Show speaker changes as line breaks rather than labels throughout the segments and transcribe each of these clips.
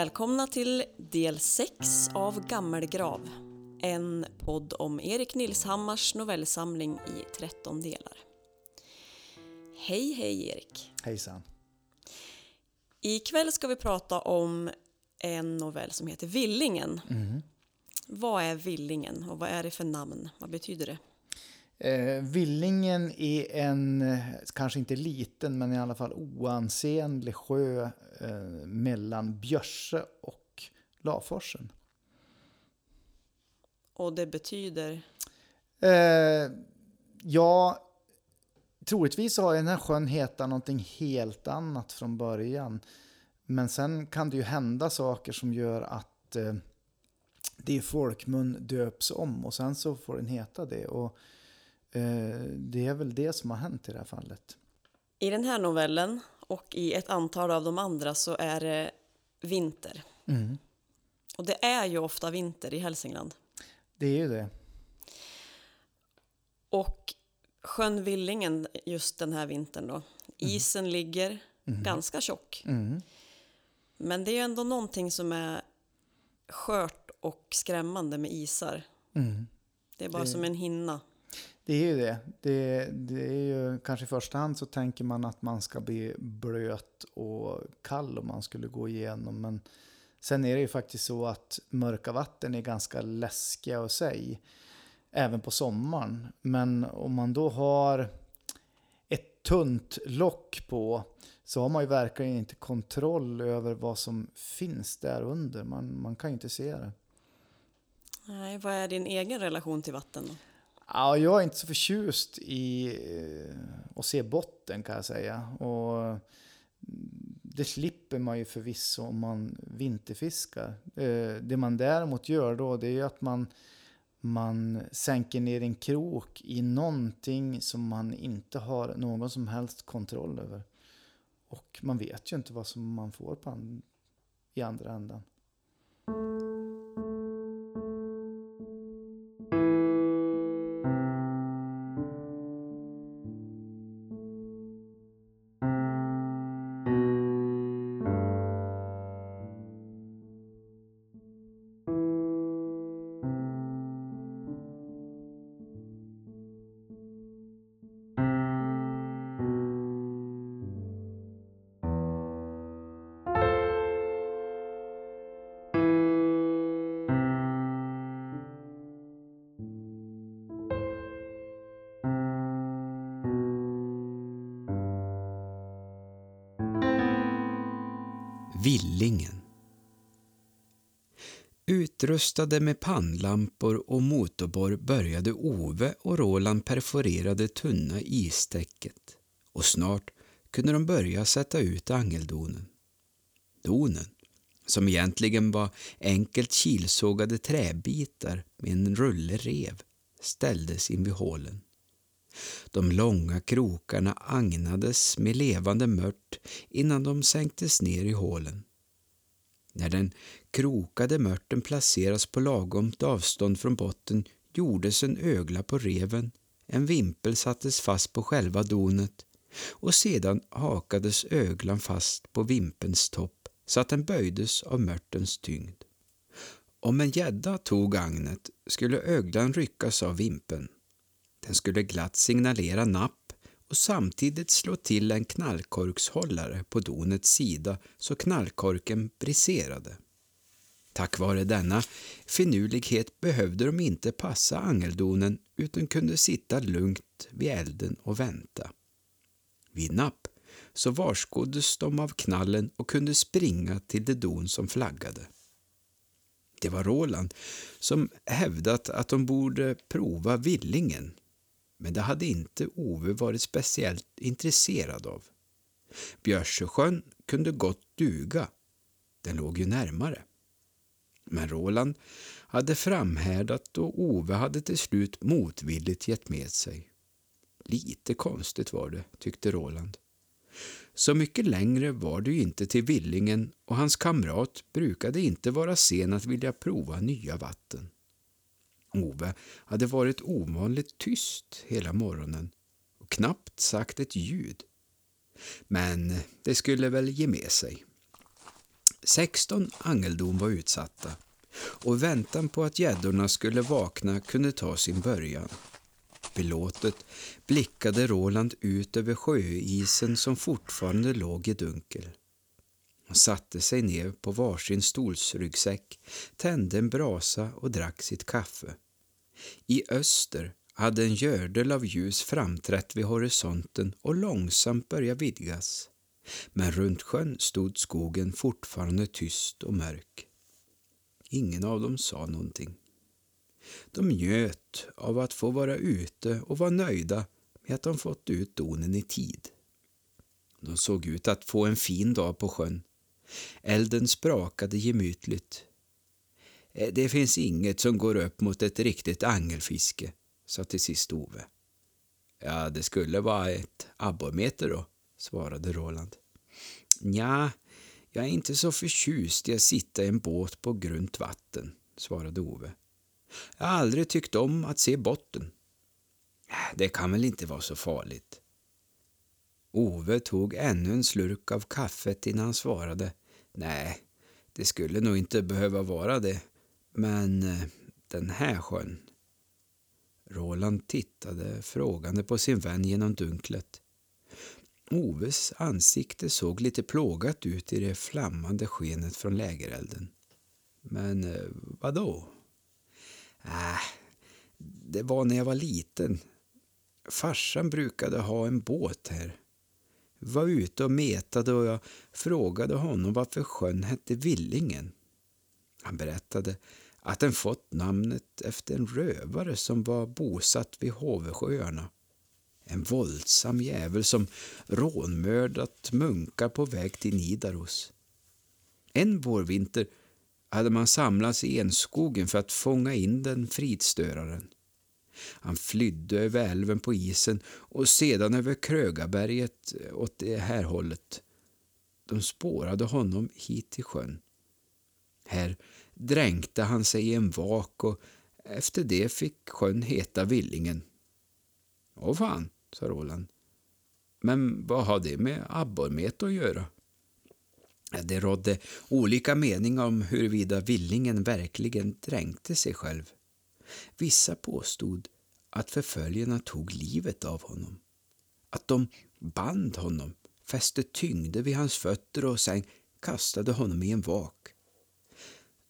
Välkomna till del 6 av Gammelgrav. En podd om Erik Nilshammars novellsamling i 13 delar. Hej, hej Erik.
Hejsan.
Ikväll ska vi prata om en novell som heter Villingen.
Mm.
Vad är Villingen och vad är det för namn? Vad betyder det?
Eh, Villingen är en, eh, kanske inte liten, men i alla fall oansenlig sjö eh, mellan Björse och Laforsen.
Och det betyder?
Eh, ja, troligtvis har den här sjön hetat någonting helt annat från början. Men sen kan det ju hända saker som gör att eh, det i folkmun döps om och sen så får den heta det. Och det är väl det som har hänt i det här fallet.
I den här novellen och i ett antal av de andra så är det vinter.
Mm.
Och det är ju ofta vinter i Hälsingland.
Det är ju det.
Och sjön Villingen just den här vintern då. Isen ligger ganska tjock.
Mm.
Men det är ju ändå någonting som är skört och skrämmande med isar.
Mm.
Det är bara
Det-
som en hinna.
Det är ju det. det. Det är ju kanske i första hand så tänker man att man ska bli blöt och kall om man skulle gå igenom. Men sen är det ju faktiskt så att mörka vatten är ganska läskiga i sig. Även på sommaren. Men om man då har ett tunt lock på så har man ju verkligen inte kontroll över vad som finns där under. Man, man kan ju inte se det.
Nej, vad är din egen relation till vatten? Då?
Ja, jag är inte så förtjust i eh, att se botten kan jag säga. Och mm, det slipper man ju förvisso om man vinterfiskar. Eh, det man däremot gör då det är ju att man, man sänker ner en krok i någonting som man inte har någon som helst kontroll över. Och man vet ju inte vad som man får på i andra ändan.
Villingen. Utrustade med pannlampor och motorborr började Ove och Roland perforera det tunna istäcket och snart kunde de börja sätta ut angeldonen. Donen, som egentligen var enkelt kilsågade träbitar med en rulle rev, ställdes in vid hålen. De långa krokarna agnades med levande mört innan de sänktes ner i hålen. När den krokade mörten placeras på lagomt avstånd från botten gjordes en ögla på reven, en vimpel sattes fast på själva donet och sedan hakades öglan fast på vimpens topp så att den böjdes av mörtens tyngd. Om en gädda tog agnet skulle öglan ryckas av vimpen. Den skulle glatt signalera napp och samtidigt slå till en knallkorkshållare på donets sida så knallkorken briserade. Tack vare denna finurlighet behövde de inte passa angeldonen utan kunde sitta lugnt vid elden och vänta. Vid napp så varskoddes de av knallen och kunde springa till det don som flaggade. Det var Roland som hävdat att de borde prova Villingen men det hade inte Ove varit speciellt intresserad av. Björsjösjön kunde gott duga. Den låg ju närmare. Men Roland hade framhärdat och Ove hade till slut motvilligt gett med sig. Lite konstigt var det, tyckte Roland. Så mycket längre var det ju inte till Villingen och hans kamrat brukade inte vara sen att vilja prova nya vatten. Ove hade varit ovanligt tyst hela morgonen och knappt sagt ett ljud. Men det skulle väl ge med sig. 16 angeldon var utsatta och väntan på att gäddorna skulle vakna kunde ta sin början. Belåtet blickade Roland ut över sjöisen som fortfarande låg i dunkel och satte sig ner på varsin stolsryggsäck, tände en brasa och drack sitt kaffe. I öster hade en gördel av ljus framträtt vid horisonten och långsamt börjat vidgas. Men runt sjön stod skogen fortfarande tyst och mörk. Ingen av dem sa någonting. De njöt av att få vara ute och var nöjda med att de fått ut donen i tid. De såg ut att få en fin dag på sjön. Elden sprakade gemytligt. Eh, det finns inget som går upp mot ett riktigt angelfiske, sa till sist Ove. Ja, det skulle vara ett abborrmeter då, svarade Roland. Ja, jag är inte så förtjust i att sitta i en båt på grunt vatten, svarade Ove. Jag har aldrig tyckt om att se botten. Äh, det kan väl inte vara så farligt. Ove tog ännu en slurk av kaffet innan han svarade. Nej, det skulle nog inte behöva vara det. Men eh, den här sjön... Roland tittade frågande på sin vän genom dunklet. Oves ansikte såg lite plågat ut i det flammande skenet från lägerelden. Men eh, vadå? vad då? Äh, det var när jag var liten. Farsan brukade ha en båt här. Var ute och metade och jag frågade honom varför sjön hette Villingen. Han berättade att den fått namnet efter en rövare som var bosatt vid Hovesjöarna. En våldsam jävel som rånmördat munkar på väg till Nidaros. En vårvinter hade man samlats i enskogen för att fånga in den fridstöraren. Han flydde över älven på isen och sedan över Krögaberget eh, åt det här hållet. De spårade honom hit till sjön. Här dränkte han sig i en vak och efter det fick sjön heta Villingen. Åh fan, sa Roland. Men vad har det med abborrmet att göra? Det rådde olika meningar om huruvida Villingen verkligen dränkte sig själv. Vissa påstod att förföljarna tog livet av honom. Att de band honom, fäste tyngder vid hans fötter och sen kastade honom i en vak.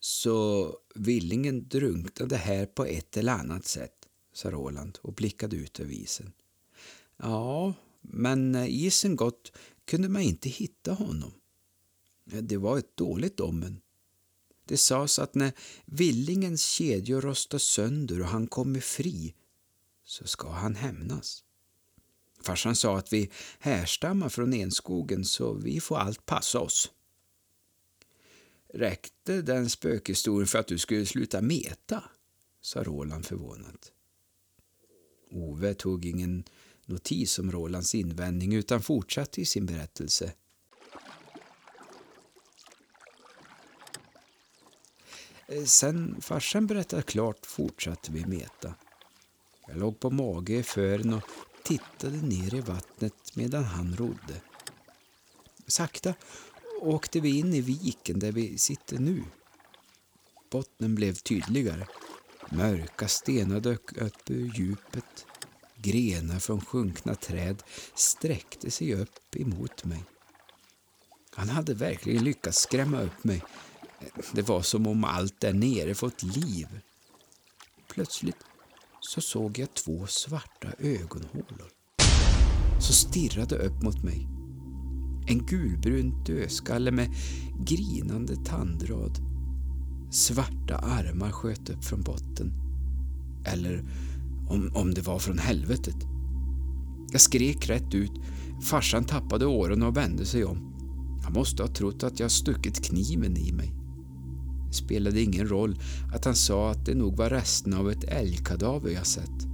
Så Villingen drunknade här på ett eller annat sätt, sa Roland och blickade ut över isen. Ja, men när isen gått kunde man inte hitta honom. Det var ett dåligt omen. Det sades att när Villingens kedjor rostas sönder och han kommer fri så ska han hämnas. Farsan sa att vi härstammar från enskogen så vi får allt passa oss. Räckte den spökhistorien för att du skulle sluta meta? sa Roland förvånat. Ove tog ingen notis om Rolands invändning utan fortsatte i sin berättelse. Eh, sen farsan berättat klart fortsatte vi meta. Jag låg på mage i fören och tittade ner i vattnet medan han rodde. Sakta åkte vi in i viken där vi sitter nu. Bottnen blev tydligare. Mörka stenar dök upp ur djupet. Grenar från sjunkna träd sträckte sig upp emot mig. Han hade verkligen lyckats skrämma upp mig det var som om allt där nere fått liv. Plötsligt så såg jag två svarta ögonhålor som stirrade upp mot mig. En gulbrun dödskalle med grinande tandrad. Svarta armar sköt upp från botten. Eller om, om det var från helvetet. Jag skrek rätt ut. Farsan tappade åren och vände sig om. Han måste ha trott att jag stuckit kniven i mig. Det spelade ingen roll att han sa att det nog var resten av ett älgkadaver jag sett.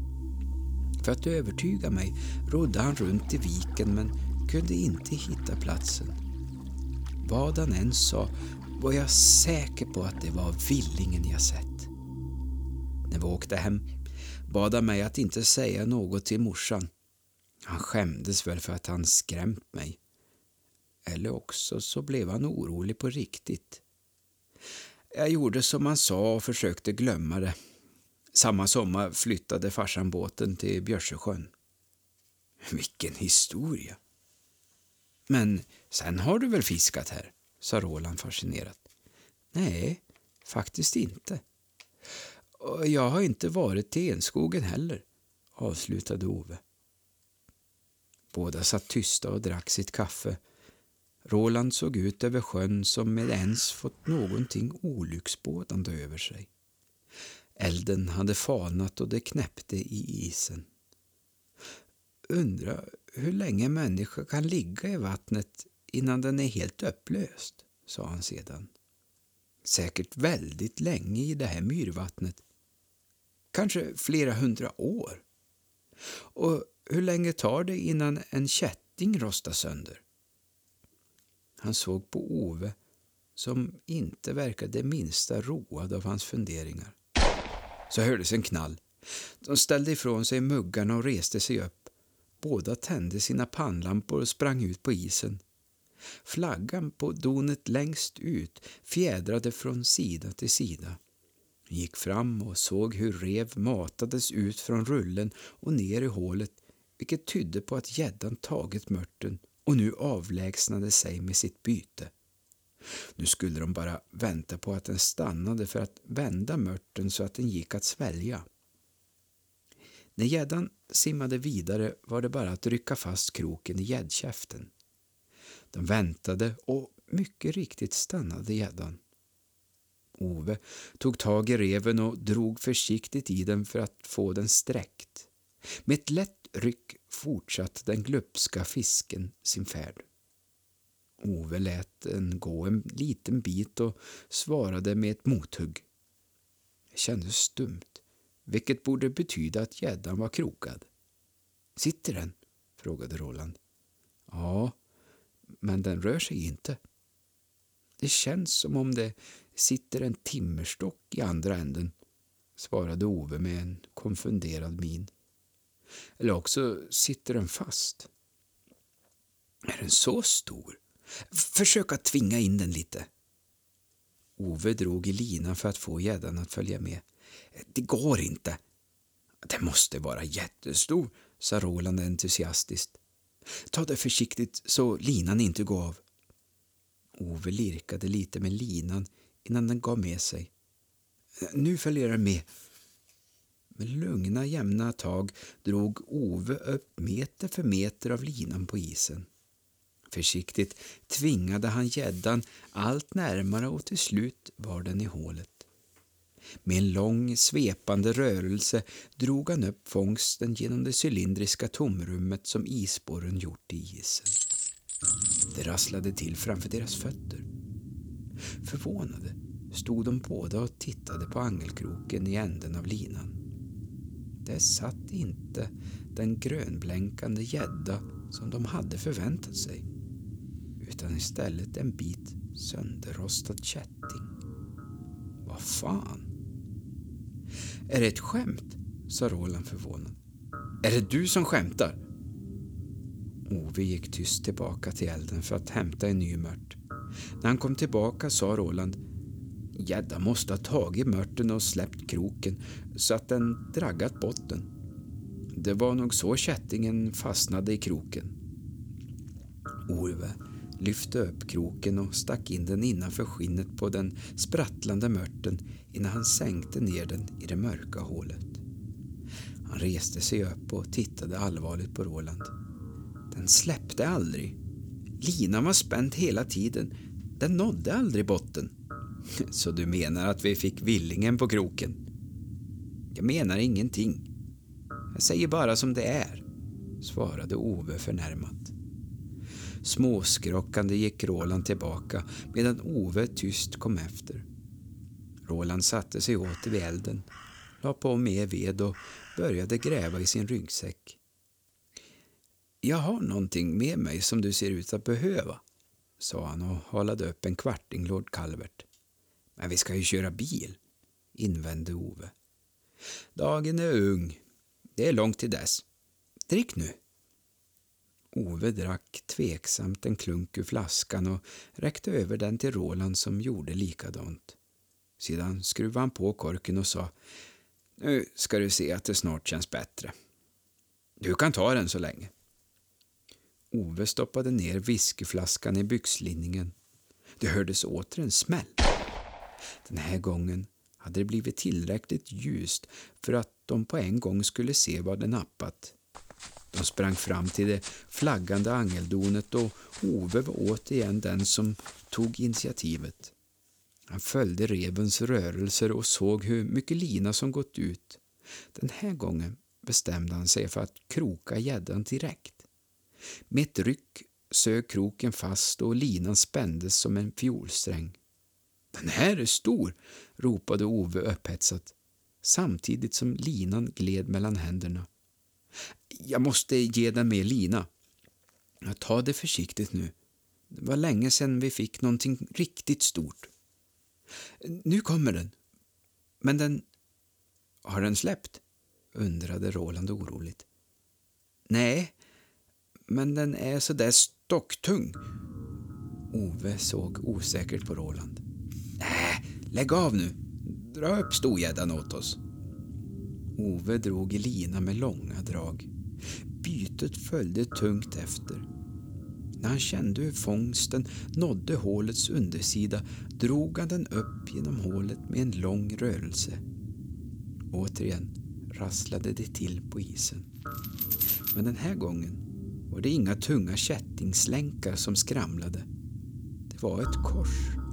För att övertyga mig rodde han runt i viken men kunde inte hitta platsen. Vad han än sa var jag säker på att det var villingen jag sett. När vi åkte hem bad han mig att inte säga något till morsan. Han skämdes väl för att han skrämt mig. Eller också så blev han orolig på riktigt. Jag gjorde som han sa och försökte glömma det. Samma sommar flyttade farsan båten till Björsjösjön. Vilken historia! Men sen har du väl fiskat här? sa Roland fascinerat. Nej, faktiskt inte. Och jag har inte varit till Enskogen heller, avslutade Ove. Båda satt tysta och drack sitt kaffe. Roland såg ut över sjön som med ens fått någonting olycksbådande över sig. Elden hade falnat och det knäppte i isen. Undra hur länge en människa kan ligga i vattnet innan den är helt upplöst, sa han sedan. Säkert väldigt länge i det här myrvattnet. Kanske flera hundra år. Och hur länge tar det innan en kätting rostar sönder? Han såg på Ove som inte verkade minsta road av hans funderingar. Så hördes en knall. De ställde ifrån sig muggarna och reste sig upp. Båda tände sina pannlampor och sprang ut på isen. Flaggan på donet längst ut fjädrade från sida till sida. Hon gick fram och såg hur rev matades ut från rullen och ner i hålet vilket tydde på att gäddan tagit mörten och nu avlägsnade sig med sitt byte. Nu skulle de bara vänta på att den stannade för att vända mörten så att den gick att svälja. När gäddan simmade vidare var det bara att rycka fast kroken i gäddkäften. De väntade och mycket riktigt stannade gäddan. Ove tog tag i reven och drog försiktigt i den för att få den sträckt. Med ett lätt ryck fortsatte den glupska fisken sin färd. Ove lät den gå en liten bit och svarade med ett mothugg. Det kändes stumt, vilket borde betyda att gäddan var krokad. Sitter den? frågade Roland. Ja, men den rör sig inte. Det känns som om det sitter en timmerstock i andra änden, svarade Ove med en konfunderad min. Eller också sitter den fast. Är den så stor? Försök att tvinga in den lite. Ove drog i linan för att få gäddan att följa med. Det går inte. Den måste vara jättestor, sa Roland entusiastiskt. Ta det försiktigt så linan inte går av. Ove lirkade lite med linan innan den gav med sig. Nu följer den med. Med lugna, jämna tag drog Ove upp meter för meter av linan på isen. Försiktigt tvingade han gäddan allt närmare och till slut var den i hålet. Med en lång svepande rörelse drog han upp fångsten genom det cylindriska tomrummet som isborren gjort i isen. Det rasslade till framför deras fötter. Förvånade stod de båda och tittade på angelkroken i änden av linan. Där satt inte den grönblänkande gädda som de hade förväntat sig utan istället en bit sönderrostad kätting. Vad fan? Är det ett skämt? sa Roland förvånad. Är det du som skämtar? Ove gick tyst tillbaka till elden för att hämta en ny mört. När han kom tillbaka sa Roland Gädda måste ha tagit mörten och släppt kroken så att den draggat botten. Det var nog så kättingen fastnade i kroken. Ove lyfte upp kroken och stack in den innanför skinnet på den sprattlande mörten innan han sänkte ner den i det mörka hålet. Han reste sig upp och tittade allvarligt på Roland. Den släppte aldrig. Linan var spänd hela tiden. Den nådde aldrig botten. Så du menar att vi fick villingen på kroken? Jag menar ingenting. Jag säger bara som det är, svarade Ove förnärmat. Småskrockande gick Roland tillbaka medan Ove tyst kom efter. Roland satte sig åter vid elden, la på mer ved och började gräva i sin ryggsäck. Jag har någonting med mig som du ser ut att behöva, sa han och halade upp en kvarting Lord Calvert. Men vi ska ju köra bil, invände Ove. Dagen är ung. Det är långt till dess. Drick nu. Ove drack tveksamt en klunk ur flaskan och räckte över den till Roland som gjorde likadant. Sedan skruvade han på korken och sa Nu ska du se att det snart känns bättre. Du kan ta den så länge. Ove stoppade ner whiskyflaskan i byxlinningen. Det hördes åter en smäll. Den här gången hade det blivit tillräckligt ljust för att de på en gång skulle se vad det nappat. De sprang fram till det flaggande angeldonet och Ove var återigen den som tog initiativet. Han följde revens rörelser och såg hur mycket lina som gått ut. Den här gången bestämde han sig för att kroka gäddan direkt. Med ett ryck sög kroken fast och linan spändes som en fiolsträng. Den här är stor, ropade Ove upphetsat samtidigt som linan gled mellan händerna. Jag måste ge den mer lina. Ta det försiktigt nu. Det var länge sedan vi fick någonting riktigt stort. Nu kommer den. Men den... Har den släppt? undrade Roland oroligt. Nej, men den är så där stocktung. Ove såg osäkert på Roland. Äh, lägg av nu. Dra upp storgäddan åt oss. Ove drog i lina med långa drag. Bytet följde tungt efter. När han kände hur fångsten nådde hålets undersida drog han den upp genom hålet med en lång rörelse. Återigen rasslade det till på isen. Men den här gången var det inga tunga kättingslänkar som skramlade. Det var ett kors.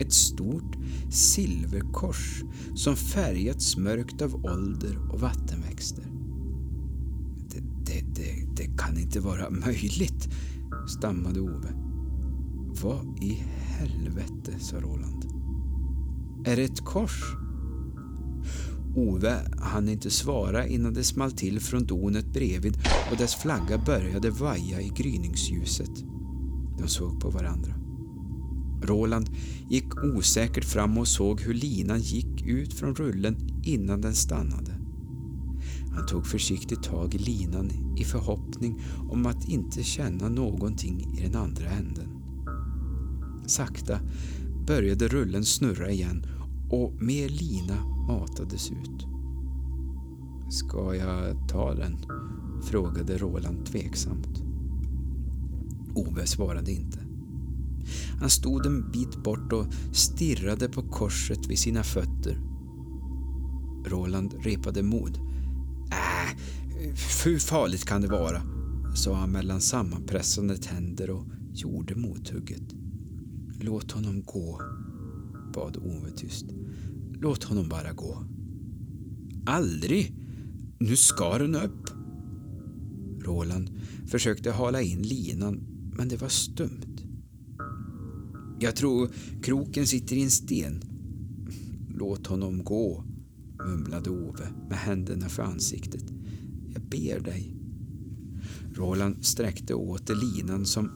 Ett stort silverkors som färgats mörkt av ålder och vattenväxter. Det, det, det, det kan inte vara möjligt, stammade Ove. Vad i helvete, sa Roland. Är det ett kors? Ove hann inte svara innan det small till från donet bredvid och dess flagga började vaja i gryningsljuset. De såg på varandra. Roland gick osäkert fram och såg hur linan gick ut från rullen innan den stannade. Han tog försiktigt tag i linan i förhoppning om att inte känna någonting i den andra änden. Sakta började rullen snurra igen och mer lina matades ut. Ska jag ta den? frågade Roland tveksamt. Ove svarade inte. Han stod en bit bort och stirrade på korset vid sina fötter. Roland repade mod. Äh, hur farligt kan det vara? sa han mellan sammanpressande tänder och gjorde mothugget. Låt honom gå, bad Ove tyst. Låt honom bara gå. Aldrig! Nu ska den upp. Roland försökte hala in linan, men det var stumt. Jag tror kroken sitter i en sten. Låt honom gå, mumlade Ove med händerna för ansiktet. Jag ber dig. Roland sträckte åter linan som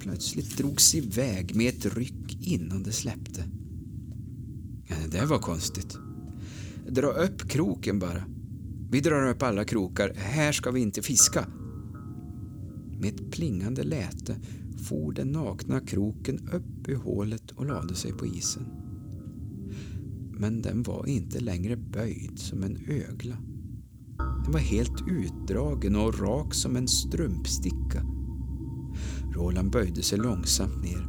plötsligt drogs iväg med ett ryck innan det släppte. Det där var konstigt. Dra upp kroken bara. Vi drar upp alla krokar. Här ska vi inte fiska. Med ett plingande läte for den nakna kroken upp ur hålet och lade sig på isen. Men den var inte längre böjd som en ögla. Den var helt utdragen och rak som en strumpsticka. Roland böjde sig långsamt ner,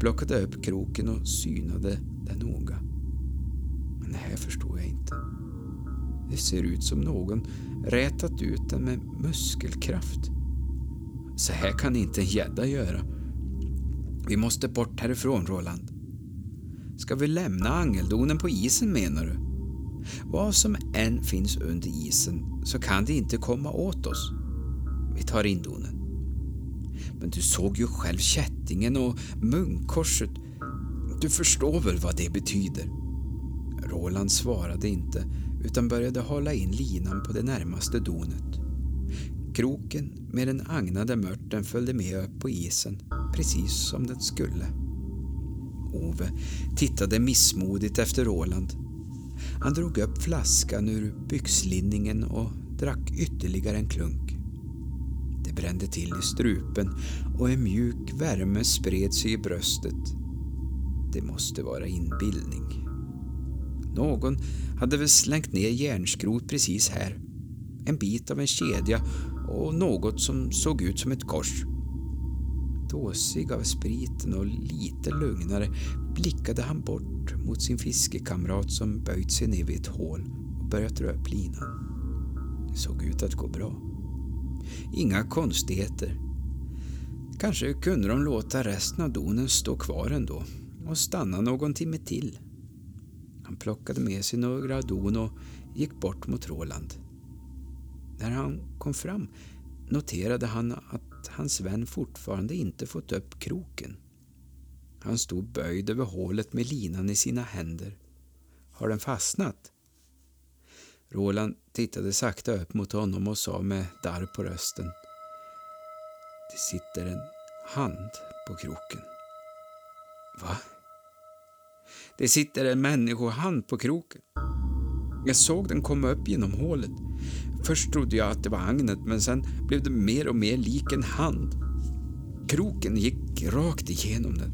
plockade upp kroken och synade den noga. Men det här förstår jag inte. Det ser ut som någon rätat ut den med muskelkraft. Så här kan inte en gädda göra. Vi måste bort härifrån, Roland. Ska vi lämna angeldonen på isen, menar du? Vad som än finns under isen så kan det inte komma åt oss. Vi tar in donen. Men du såg ju själv kättingen och munkkorset. Du förstår väl vad det betyder? Roland svarade inte utan började hålla in linan på det närmaste donet. Kroken med den agnade mörten följde med upp på isen precis som den skulle. Ove tittade missmodigt efter Roland. Han drog upp flaskan ur byxlinningen och drack ytterligare en klunk. Det brände till i strupen och en mjuk värme spred sig i bröstet. Det måste vara inbildning. Någon hade väl slängt ner järnskrot precis här. En bit av en kedja och något som såg ut som ett kors. Dåsig av spriten och lite lugnare blickade han bort mot sin fiskekamrat som böjt sig ner vid ett hål och börjat dra upp linan. Det såg ut att gå bra. Inga konstigheter. Kanske kunde de låta resten av donen stå kvar ändå och stanna någon timme till. Han plockade med sig några don och gick bort mot Roland. När han kom fram noterade han att hans vän fortfarande inte fått upp kroken. Han stod böjd över hålet med linan i sina händer. Har den fastnat? Roland tittade sakta upp mot honom och sa med darr på rösten. Det sitter en hand på kroken. Va? Det sitter en människohand på kroken. Jag såg den komma upp genom hålet. Först trodde jag att det var agnet, men sen blev det mer och mer lik en hand. Kroken gick rakt igenom den.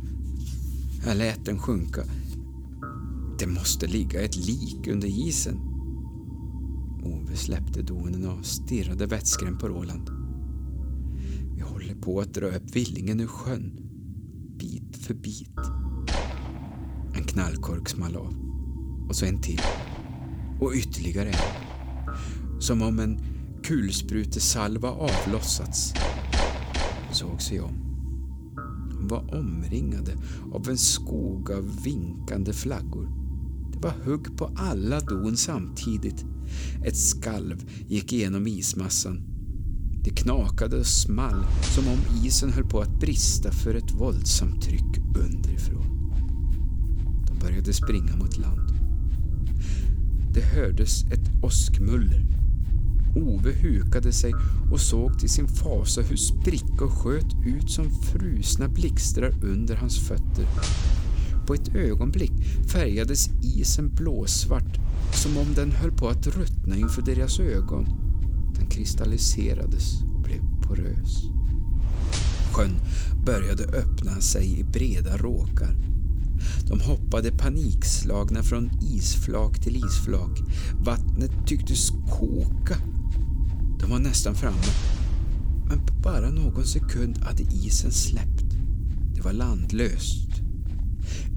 Jag lät den sjunka. Det måste ligga ett lik under isen. Ove släppte donen och stirrade vettskrämt på Roland. Vi håller på att dra upp villingen ur sjön, bit för bit. En knallkork small av. Och så en till. Och ytterligare en. Som om en kulsprutesalva avlossats. Såg sig om. De var omringade av en skog av vinkande flaggor. Det var hugg på alla don samtidigt. Ett skalv gick igenom ismassan. Det knakade och small som om isen höll på att brista för ett våldsamt tryck underifrån De började springa mot land. Det hördes ett åskmuller. Ove hukade sig och såg till sin fasa hur sprickor sköt ut som frusna blixtrar under hans fötter. På ett ögonblick färgades isen blåsvart som om den höll på att ruttna inför deras ögon. Den kristalliserades och blev porös. Sjön började öppna sig i breda råkar. De hoppade panikslagna från isflak till isflak. Vattnet tycktes koka. De var nästan framme. Men på bara någon sekund hade isen släppt. Det var landlöst.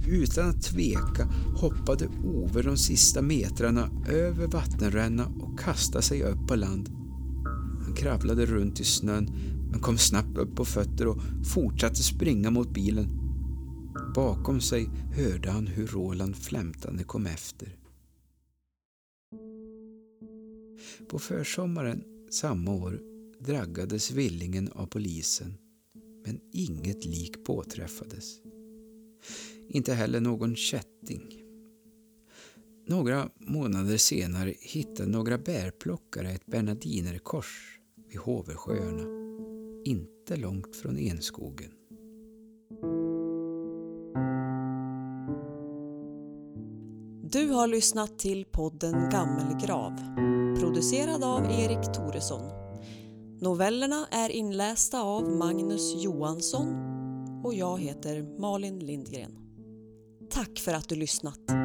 Utan att tveka hoppade Ove de sista metrarna över vattenränna och kastade sig upp på land. Han kravlade runt i snön men kom snabbt upp på fötter och fortsatte springa mot bilen. Bakom sig hörde han hur Roland flämtande kom efter. På försommaren samma år draggades Villingen av polisen men inget lik påträffades. Inte heller någon kätting. Några månader senare hittade några bärplockare ett bernardinerkors vid Hoversjöarna, inte långt från Enskogen.
Du har lyssnat till podden Gammelgrav, producerad av Erik Toresson. Novellerna är inlästa av Magnus Johansson och jag heter Malin Lindgren. Tack för att du lyssnat!